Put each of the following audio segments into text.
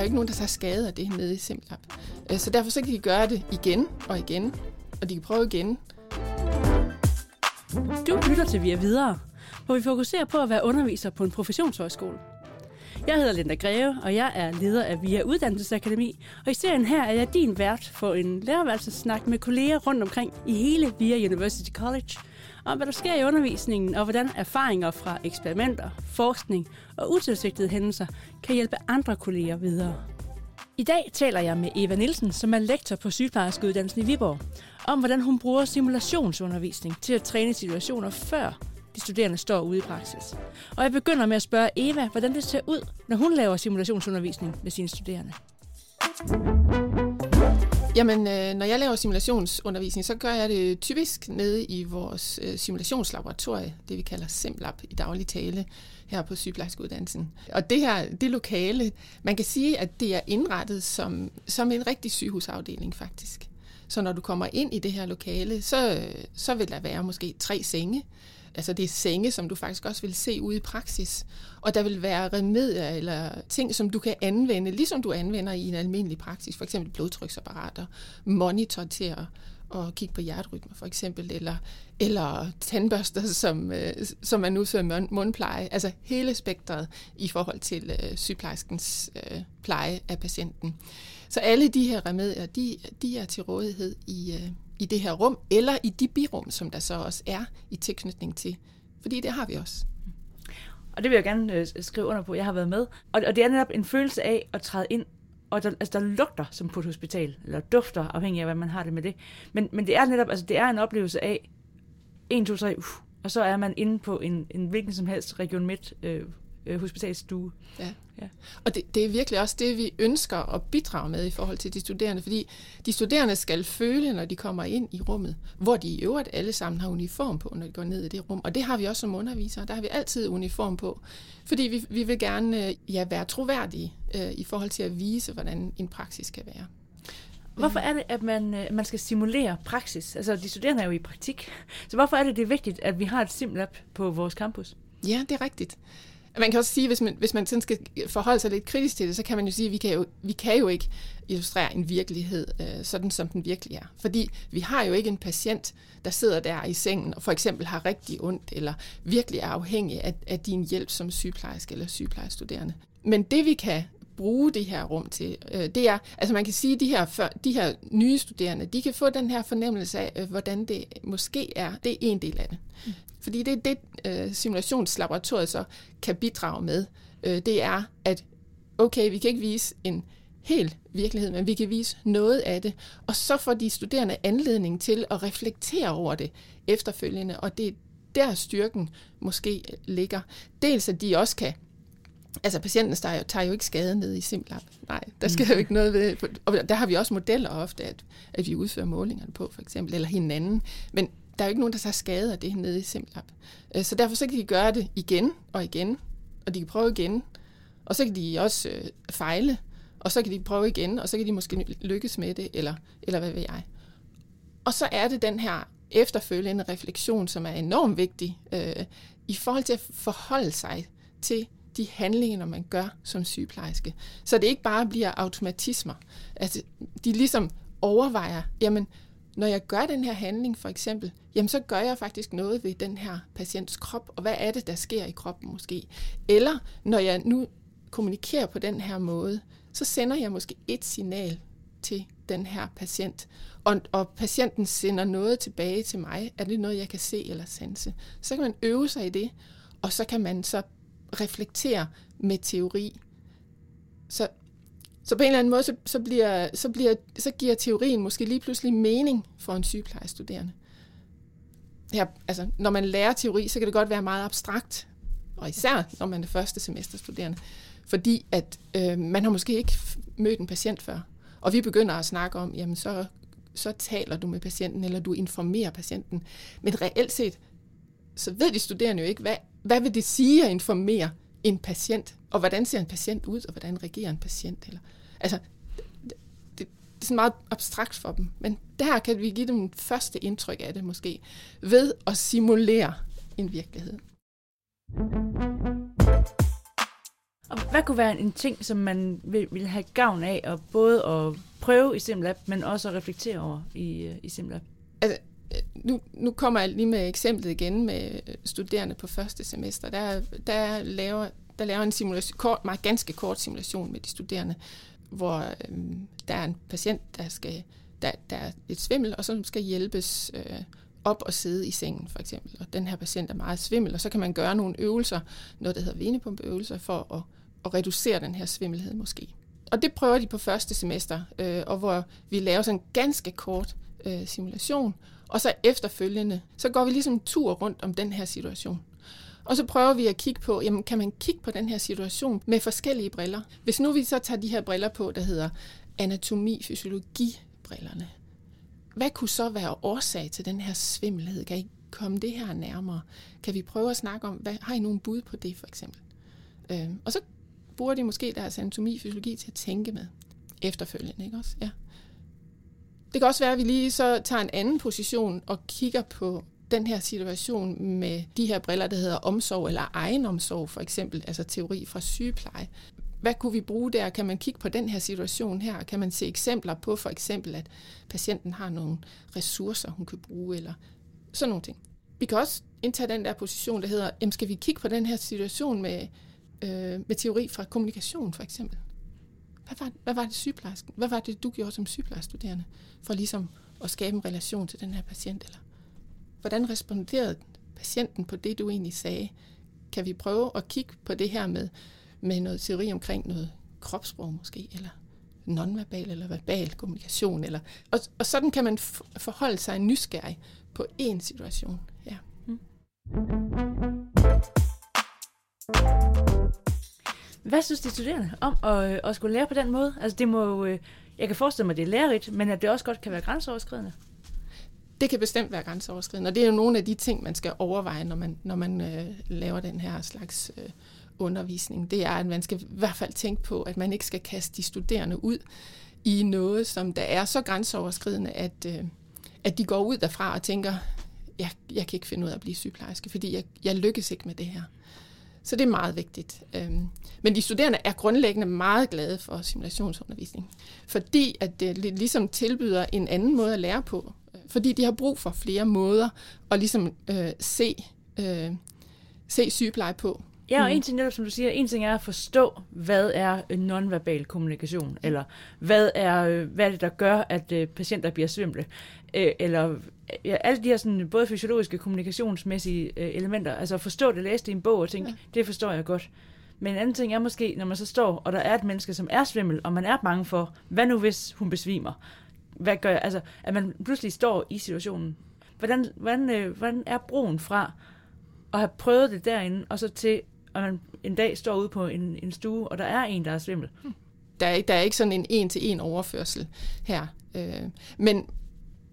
er jo ikke nogen, der tager skade af det nede i SimLab. Øh, så derfor så kan de gøre det igen og igen, og de kan prøve igen. Du lytter til Via Videre, hvor vi fokuserer på at være underviser på en professionshøjskole. Jeg hedder Linda Greve, og jeg er leder af VIA Uddannelsesakademi, og i serien her er jeg din vært for en lærerværelsesnak med kolleger rundt omkring i hele VIA University College, om hvad der sker i undervisningen, og hvordan erfaringer fra eksperimenter, forskning og utilsigtede hændelser kan hjælpe andre kolleger videre. I dag taler jeg med Eva Nielsen, som er lektor på sygeplejerskeuddannelsen i Viborg, om hvordan hun bruger simulationsundervisning til at træne situationer før de studerende står ude i praksis. Og jeg begynder med at spørge Eva, hvordan det ser ud, når hun laver simulationsundervisning med sine studerende. Jamen, øh, når jeg laver simulationsundervisning, så gør jeg det typisk nede i vores øh, simulationslaboratorie, det vi kalder SimLab i daglig tale her på sygeplejerskeuddannelsen. Og det her, det lokale, man kan sige, at det er indrettet som, som en rigtig sygehusafdeling faktisk. Så når du kommer ind i det her lokale, så, så vil der være måske tre senge, altså det er senge, som du faktisk også vil se ude i praksis. Og der vil være remedier eller ting, som du kan anvende, ligesom du anvender i en almindelig praksis, for eksempel blodtryksapparater, monitor til at, at kigge på hjerterytmer for eksempel, eller, eller tandbørster, som, øh, som man udfører mundpleje. Altså hele spektret i forhold til øh, sygeplejerskens øh, pleje af patienten. Så alle de her remedier, de, de er til rådighed i, øh, i det her rum, eller i de birum, som der så også er i tilknytning til. Fordi det har vi også. Og det vil jeg gerne øh, skrive under på, jeg har været med. Og, og det er netop en følelse af at træde ind, og der, altså, der lugter som på et hospital, eller dufter, afhængig af, hvad man har det med det. Men, men det er netop, altså det er en oplevelse af 1, 2, 3, uh, og så er man inde på en, en hvilken som helst Region Midt øh, øh, hospitalsstue. Ja. ja. Og det, det er virkelig også det, vi ønsker at bidrage med i forhold til de studerende, fordi de studerende skal føle, når de kommer ind i rummet, hvor de i øvrigt alle sammen har uniform på, når de går ned i det rum. Og det har vi også som undervisere, der har vi altid uniform på, fordi vi, vi vil gerne øh, ja, være troværdige øh, i forhold til at vise, hvordan en praksis kan være. Hvorfor er det, at man, øh, man skal simulere praksis? Altså, de studerende er jo i praktik. Så hvorfor er det, det er vigtigt, at vi har et simlab på vores campus? Ja, det er rigtigt. Man kan også sige, hvis man, hvis man sådan skal forholde sig lidt kritisk til det, så kan man jo sige, at vi kan jo, vi kan jo ikke illustrere en virkelighed, øh, sådan som den virkelig er. Fordi vi har jo ikke en patient, der sidder der i sengen og for eksempel har rigtig ondt, eller virkelig er afhængig af, af din hjælp som sygeplejerske eller sygeplejestuderende. Men det vi kan bruge det her rum til, øh, det er, altså man kan sige, at de her, for, de her nye studerende, de kan få den her fornemmelse af, øh, hvordan det måske er. Det er en del af det. Mm. Fordi det er det, øh, simulationslaboratoriet så kan bidrage med. Øh, det er, at okay, vi kan ikke vise en hel virkelighed, men vi kan vise noget af det, og så får de studerende anledning til at reflektere over det efterfølgende, og det er der styrken måske ligger. Dels at de også kan Altså patienten tager, tager jo ikke skade ned i SimLab. Nej, der skal mm. jo ikke noget ved. Og der har vi også modeller ofte, at, at vi udfører målingerne på, for eksempel, eller hinanden. Men der er jo ikke nogen, der tager skade af det nede i SimLab. Øh, så derfor så kan de gøre det igen og igen, og de kan prøve igen. Og så kan de også øh, fejle, og så kan de prøve igen, og så kan de måske lykkes med det, eller, eller hvad ved jeg. Og så er det den her efterfølgende refleksion, som er enormt vigtig øh, i forhold til at forholde sig til de handlinger, man gør som sygeplejerske. Så det ikke bare bliver automatismer. Altså, de ligesom overvejer, jamen, når jeg gør den her handling for eksempel, jamen så gør jeg faktisk noget ved den her patients krop, og hvad er det, der sker i kroppen måske? Eller når jeg nu kommunikerer på den her måde, så sender jeg måske et signal til den her patient, og, og patienten sender noget tilbage til mig. Er det noget, jeg kan se eller sanse? Så kan man øve sig i det, og så kan man så reflektere med teori. Så så på en eller anden måde, så, så, bliver, så, bliver, så giver teorien måske lige pludselig mening for en sygeplejestuderende. Her, altså, når man lærer teori, så kan det godt være meget abstrakt, og især når man er første semesterstuderende, fordi at øh, man har måske ikke mødt en patient før. Og vi begynder at snakke om, jamen så, så taler du med patienten, eller du informerer patienten. Men reelt set, så ved de studerende jo ikke, hvad, hvad vil det sige at informere en patient, og hvordan ser en patient ud, og hvordan reagerer en patient. Eller, altså, det, det, er sådan meget abstrakt for dem, men der kan vi give dem første indtryk af det måske, ved at simulere en virkelighed. Og hvad kunne være en ting, som man vil, vil have gavn af, og både at prøve i SimLab, men også at reflektere over i, øh, i SimLab? Altså, Øh, nu, nu kommer jeg lige med eksemplet igen med øh, studerende på første semester. Der, der, laver, der laver en simulation, kort, meget ganske kort simulation med de studerende, hvor øhm, der er en patient, der skal der, der er et svimmel, og så skal hjælpes øh, op og sidde i sengen, for eksempel. Og den her patient er meget svimmel, og så kan man gøre nogle øvelser, noget der hedder venepumpeøvelser, for at, at reducere den her svimmelhed måske. Og det prøver de på første semester, øh, og hvor vi laver sådan en ganske kort øh, simulation, og så efterfølgende, så går vi ligesom en tur rundt om den her situation. Og så prøver vi at kigge på, jamen kan man kigge på den her situation med forskellige briller? Hvis nu vi så tager de her briller på, der hedder anatomi, fysiologi brillerne. Hvad kunne så være årsag til den her svimmelhed? Kan I komme det her nærmere? Kan vi prøve at snakke om, hvad, har I nogen bud på det for eksempel? Øh, og så bruger de måske deres anatomi fysiologi til at tænke med efterfølgende, ikke også? Ja. Det kan også være, at vi lige så tager en anden position og kigger på den her situation med de her briller, der hedder omsorg eller egenomsorg for eksempel, altså teori fra sygepleje. Hvad kunne vi bruge der? Kan man kigge på den her situation her? Kan man se eksempler på for eksempel, at patienten har nogle ressourcer, hun kan bruge, eller sådan nogle ting. Vi kan også indtage den der position, der hedder, jamen skal vi kigge på den her situation med, øh, med teori fra kommunikation for eksempel? Hvad var, hvad var det sygeplejersken? Hvad var det, du gjorde som sygeplejestuderende for ligesom at skabe en relation til den her patient? Eller hvordan responderede patienten på det, du egentlig sagde? Kan vi prøve at kigge på det her med, med noget teori omkring noget kropssprog måske, eller nonverbal eller verbal kommunikation. Eller, og, og sådan kan man forholde sig nysgerrig på én situation. Ja. Mm. Hvad synes de studerende om at, øh, at skulle lære på den måde? Altså det må jo, øh, jeg kan forestille mig, at det er lærerigt, men at det også godt kan være grænseoverskridende. Det kan bestemt være grænseoverskridende, og det er jo nogle af de ting, man skal overveje, når man, når man øh, laver den her slags øh, undervisning, det er, at man skal i hvert fald tænke på, at man ikke skal kaste de studerende ud i noget, som der er så grænseoverskridende, at, øh, at de går ud derfra og tænker, jeg, jeg kan ikke finde ud af at blive sygeplejerske, fordi jeg, jeg lykkes ikke med det her. Så det er meget vigtigt. Øhm, men de studerende er grundlæggende meget glade for simulationsundervisning, fordi at det ligesom tilbyder en anden måde at lære på, øh, fordi de har brug for flere måder at ligesom øh, se, øh, se sygepleje på. Ja, og mm. en ting netop, som du siger, en ting er at forstå, hvad er nonverbal kommunikation, eller hvad er, øh, hvad er det, der gør, at øh, patienter bliver svimle, øh, eller ja, alle de her sådan, både fysiologiske kommunikationsmæssige elementer, altså at forstå det, læse det i en bog og tænke, ja. det forstår jeg godt. Men en anden ting er måske, når man så står, og der er et menneske, som er svimmel, og man er bange for, hvad nu hvis hun besvimer? Hvad gør jeg? Altså, at man pludselig står i situationen. Hvordan, hvordan, hvordan er broen fra at have prøvet det derinde, og så til og man en dag står ude på en, en stue, og der er en, der er svimmel. Hmm. Der er, der er ikke sådan en en-til-en overførsel her. Øh, men,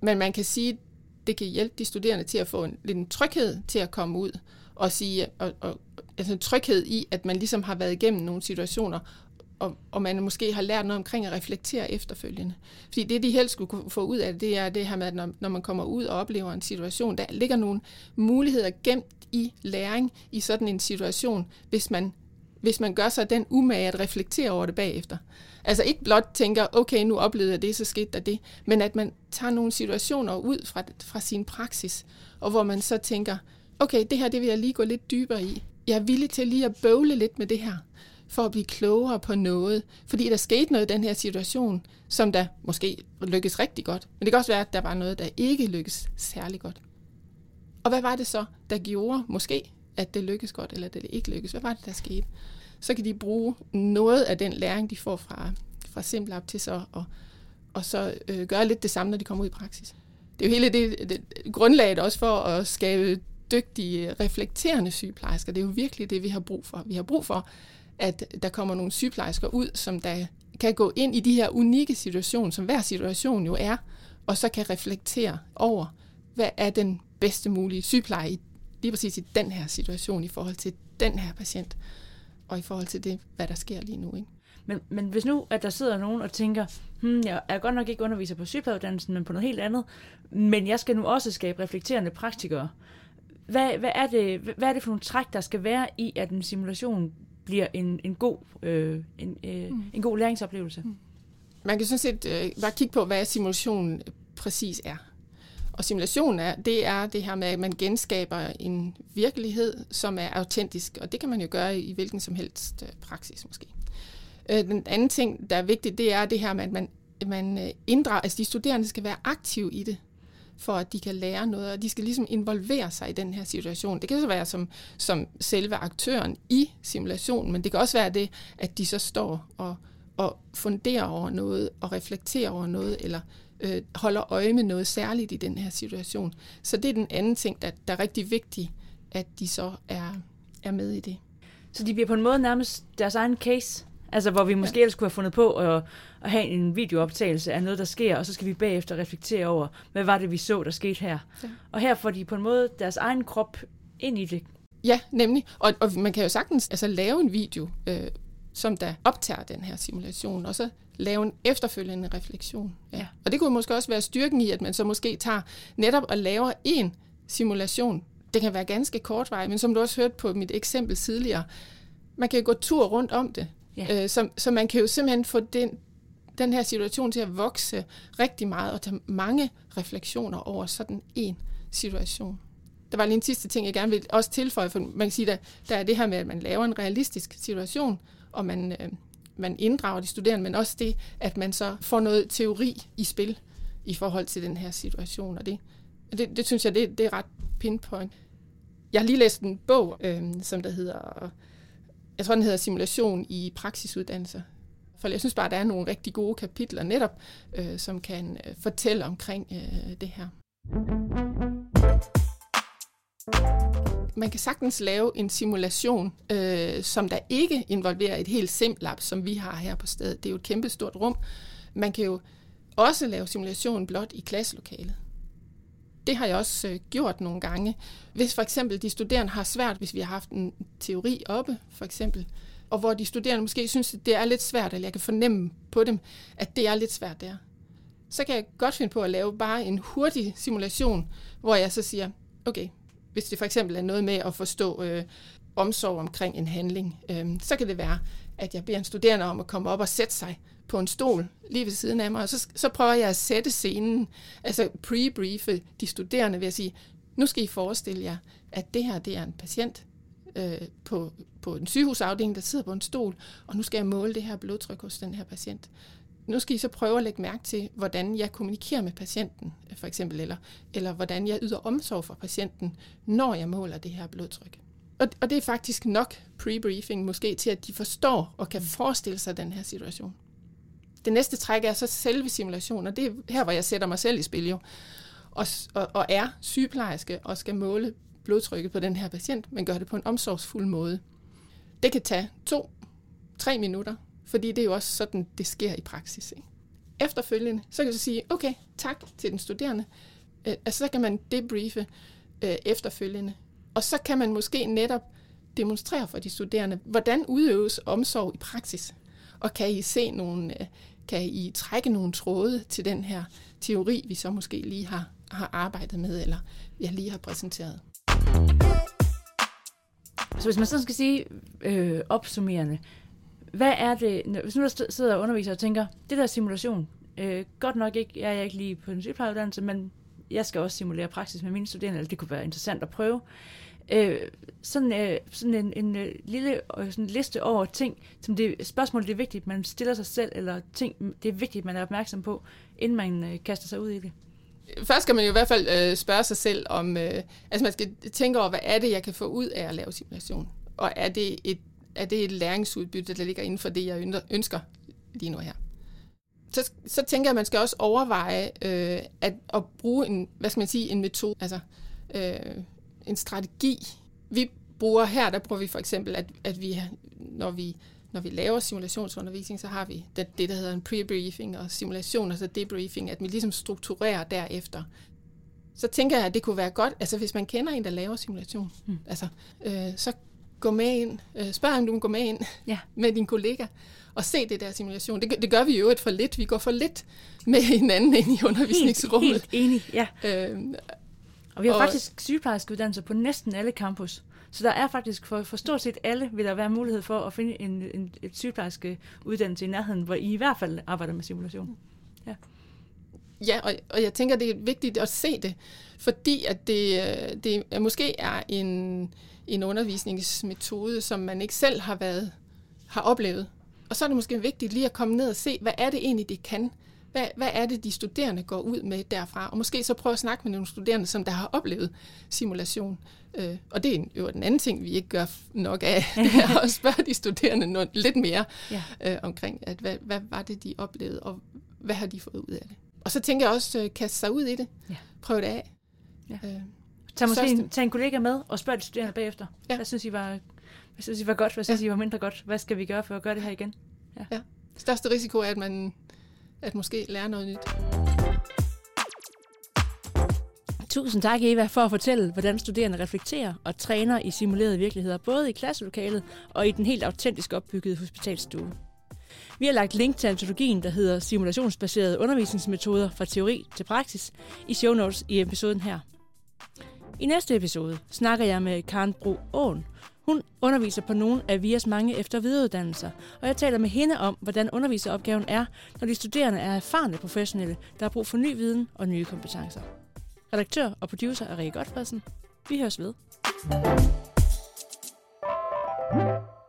men man kan sige, det kan hjælpe de studerende til at få en, lidt en tryghed til at komme ud og sige, og, og, altså en tryghed i, at man ligesom har været igennem nogle situationer, og, og man måske har lært noget omkring at reflektere efterfølgende. Fordi det, de helst skulle kunne få ud af det, det er det her med, at når, når man kommer ud og oplever en situation, der ligger nogle muligheder gemt i læring i sådan en situation, hvis man, hvis man gør sig den umage at reflektere over det bagefter. Altså ikke blot tænker, okay, nu oplevede jeg det, så skete der det, men at man tager nogle situationer ud fra, fra sin praksis, og hvor man så tænker, okay, det her det vil jeg lige gå lidt dybere i. Jeg er villig til lige at bøvle lidt med det her for at blive klogere på noget. Fordi der skete noget i den her situation, som der måske lykkes rigtig godt. Men det kan også være, at der var noget, der ikke lykkes særlig godt. Og hvad var det så, der gjorde måske, at det lykkes godt, eller at det ikke lykkes? Hvad var det, der skete? Så kan de bruge noget af den læring, de får fra, fra SimLab til så og, og så øh, gøre lidt det samme, når de kommer ud i praksis. Det er jo hele det, det grundlaget også for at skabe dygtige, reflekterende sygeplejersker. Det er jo virkelig det, vi har brug for. Vi har brug for, at der kommer nogle sygeplejersker ud, som der kan gå ind i de her unikke situationer, som hver situation jo er, og så kan reflektere over, hvad er den bedste mulige sygepleje i, lige præcis i den her situation, i forhold til den her patient, og i forhold til det, hvad der sker lige nu. Ikke? Men, men hvis nu, at der sidder nogen og tænker, hmm, jeg er godt nok ikke underviser på sygeplejeuddannelsen, men på noget helt andet, men jeg skal nu også skabe reflekterende praktikere. Hvad, hvad, er det, hvad er det for nogle træk, der skal være i, at en simulation bliver en, en, god, øh, en, øh, mm. en god læringsoplevelse. Mm. Man kan sådan set øh, bare kigge på, hvad simulationen præcis er. Og simulation er, det er det her med, at man genskaber en virkelighed, som er autentisk, og det kan man jo gøre i hvilken som helst øh, praksis måske. Øh, den anden ting, der er vigtigt, det er det her med, at man, man øh, inddrager, altså de studerende skal være aktive i det, for at de kan lære noget, og de skal ligesom involvere sig i den her situation. Det kan så være som, som selve aktøren i simulationen, men det kan også være det, at de så står og, og funderer over noget, og reflekterer over noget, eller øh, holder øje med noget særligt i den her situation. Så det er den anden ting, der, der er rigtig vigtig, at de så er, er med i det. Så de bliver på en måde nærmest deres egen case? Altså, hvor vi måske ja. ellers kunne have fundet på at, at have en videooptagelse af noget, der sker, og så skal vi bagefter reflektere over, hvad var det, vi så, der skete her. Ja. Og her får de på en måde deres egen krop ind i det. Ja, nemlig. Og, og man kan jo sagtens altså, lave en video, øh, som der optager den her simulation, og så lave en efterfølgende refleksion. Ja. Ja. Og det kunne måske også være styrken i, at man så måske tager netop og laver en simulation. Det kan være ganske kortvarig, men som du også hørte på mit eksempel tidligere, man kan jo gå tur rundt om det. Ja. Øh, så, så man kan jo simpelthen få den, den her situation til at vokse rigtig meget og tage mange refleksioner over sådan en situation. Der var lige en sidste ting, jeg gerne vil også tilføje, for man kan sige, der, der er det her med, at man laver en realistisk situation, og man, øh, man inddrager de studerende, men også det, at man så får noget teori i spil i forhold til den her situation, og det, det, det synes jeg, det, det er ret pinpoint. Jeg har lige læst en bog, øh, som der hedder jeg tror, den hedder Simulation i praksisuddannelser. For jeg synes bare, der er nogle rigtig gode kapitler netop, øh, som kan øh, fortælle omkring øh, det her. Man kan sagtens lave en simulation, øh, som der ikke involverer et helt SimLab, som vi har her på stedet. Det er jo et kæmpestort rum. Man kan jo også lave simulation blot i klasselokalet. Det har jeg også øh, gjort nogle gange. Hvis for eksempel de studerende har svært, hvis vi har haft en teori oppe, for eksempel, og hvor de studerende måske synes, at det er lidt svært, eller jeg kan fornemme på dem, at det er lidt svært der, så kan jeg godt finde på at lave bare en hurtig simulation, hvor jeg så siger, okay, hvis det for eksempel er noget med at forstå øh, omsorg omkring en handling, øh, så kan det være, at jeg beder en studerende om at komme op og sætte sig på en stol lige ved siden af mig, og så, så prøver jeg at sætte scenen, altså pre-briefe de studerende ved at sige, nu skal I forestille jer, at det her det er en patient øh, på, på en sygehusafdeling, der sidder på en stol, og nu skal jeg måle det her blodtryk hos den her patient. Nu skal I så prøve at lægge mærke til, hvordan jeg kommunikerer med patienten, for eksempel, eller, eller hvordan jeg yder omsorg for patienten, når jeg måler det her blodtryk. Og, og det er faktisk nok pre-briefing måske til, at de forstår og kan forestille sig den her situation. Det næste træk er så selve simulationen, og det er her, hvor jeg sætter mig selv i spil jo, og, og, og er sygeplejerske og skal måle blodtrykket på den her patient, men gør det på en omsorgsfuld måde. Det kan tage to, tre minutter, fordi det er jo også sådan, det sker i praksis. Ikke? Efterfølgende, så kan du sige, okay, tak til den studerende. Øh, altså, så kan man debriefe øh, efterfølgende. Og så kan man måske netop demonstrere for de studerende, hvordan udøves omsorg i praksis. Og kan I se nogle, øh, kan I trække nogle tråde til den her teori, vi så måske lige har, har arbejdet med, eller jeg lige har præsenteret. Så hvis man sådan skal sige øh, opsummerende, hvad er det, hvis nu der sidder og underviser og tænker, det der simulation, øh, godt nok ikke, jeg er ikke lige på en sygeplejeuddannelse, men jeg skal også simulere praksis med mine studerende, eller det kunne være interessant at prøve. Øh, sådan, øh, sådan en, en øh, lille øh, sådan en liste over ting, som det spørgsmål, det er vigtigt, man stiller sig selv, eller ting, det er vigtigt, man er opmærksom på, inden man øh, kaster sig ud i det. Først skal man jo i hvert fald øh, spørge sig selv om, øh, altså man skal tænke over, hvad er det, jeg kan få ud af at lave simulation? Og er det et, er det et læringsudbytte, der ligger inden for det, jeg ønsker lige nu her? Så, så tænker jeg, at man skal også overveje øh, at, at bruge en, hvad skal man sige, en metode, altså øh, en strategi. Vi bruger her, der bruger vi for eksempel, at, at vi, når vi når vi laver simulationsundervisning, så har vi det, det der hedder en pre-briefing og simulation, altså debriefing, at vi ligesom strukturerer derefter. Så tænker jeg, at det kunne være godt, altså hvis man kender en, der laver simulation, mm. altså, øh, så gå med ind, øh, spørg om du kan gå med ind ja. med din kollega og se det der simulation. Det, det gør vi jo et for lidt. Vi går for lidt med hinanden ind i undervisningsrummet. Helt, helt enig, ja. Øh, og vi har og, faktisk sygeplejerskeuddannelser på næsten alle campus. Så der er faktisk for, for stort set alle, vil der være mulighed for at finde en, en et sygeplejerske uddannelse i nærheden, hvor I i hvert fald arbejder med simulation. Ja. Ja, og, og jeg tænker, det er vigtigt at se det, fordi at det, øh, det måske er en, en undervisningsmetode, som man ikke selv har været har oplevet. Og så er det måske vigtigt lige at komme ned og se, hvad er det egentlig, det kan? Hvad, hvad er det, de studerende går ud med derfra? Og måske så prøve at snakke med nogle studerende, som der har oplevet simulation. Øh, og det er jo den anden ting, vi ikke gør nok af, det er at spørge de studerende noget, lidt mere ja. øh, omkring, at hvad, hvad var det, de oplevede, og hvad har de fået ud af det? Og så tænker jeg også, øh, kaste sig ud i det. Ja. Prøv det af. Ja. Øh, tag måske en, tag en kollega med og spørg de studerende bagefter. Ja. Hvad synes I var, hvad synes I var godt? Hvad synes ja. I var mindre godt? Hvad skal vi gøre for at gøre det her igen? Ja. ja. Største risiko er, at man at måske lærer noget nyt. Tusind tak, Eva, for at fortælle, hvordan studerende reflekterer og træner i simulerede virkeligheder, både i klasselokalet og i den helt autentisk opbyggede hospitalstue. Vi har lagt link til antologien, der hedder Simulationsbaserede undervisningsmetoder fra teori til praksis, i show notes i episoden her. I næste episode snakker jeg med Karen Bro Åen. Hun underviser på nogle af VIAs mange efter- og videreuddannelser, og jeg taler med hende om, hvordan underviseropgaven er, når de studerende er erfarne professionelle, der har brug for ny viden og nye kompetencer. Redaktør og producer er Rikke Godfredsen. Vi høres ved. thank you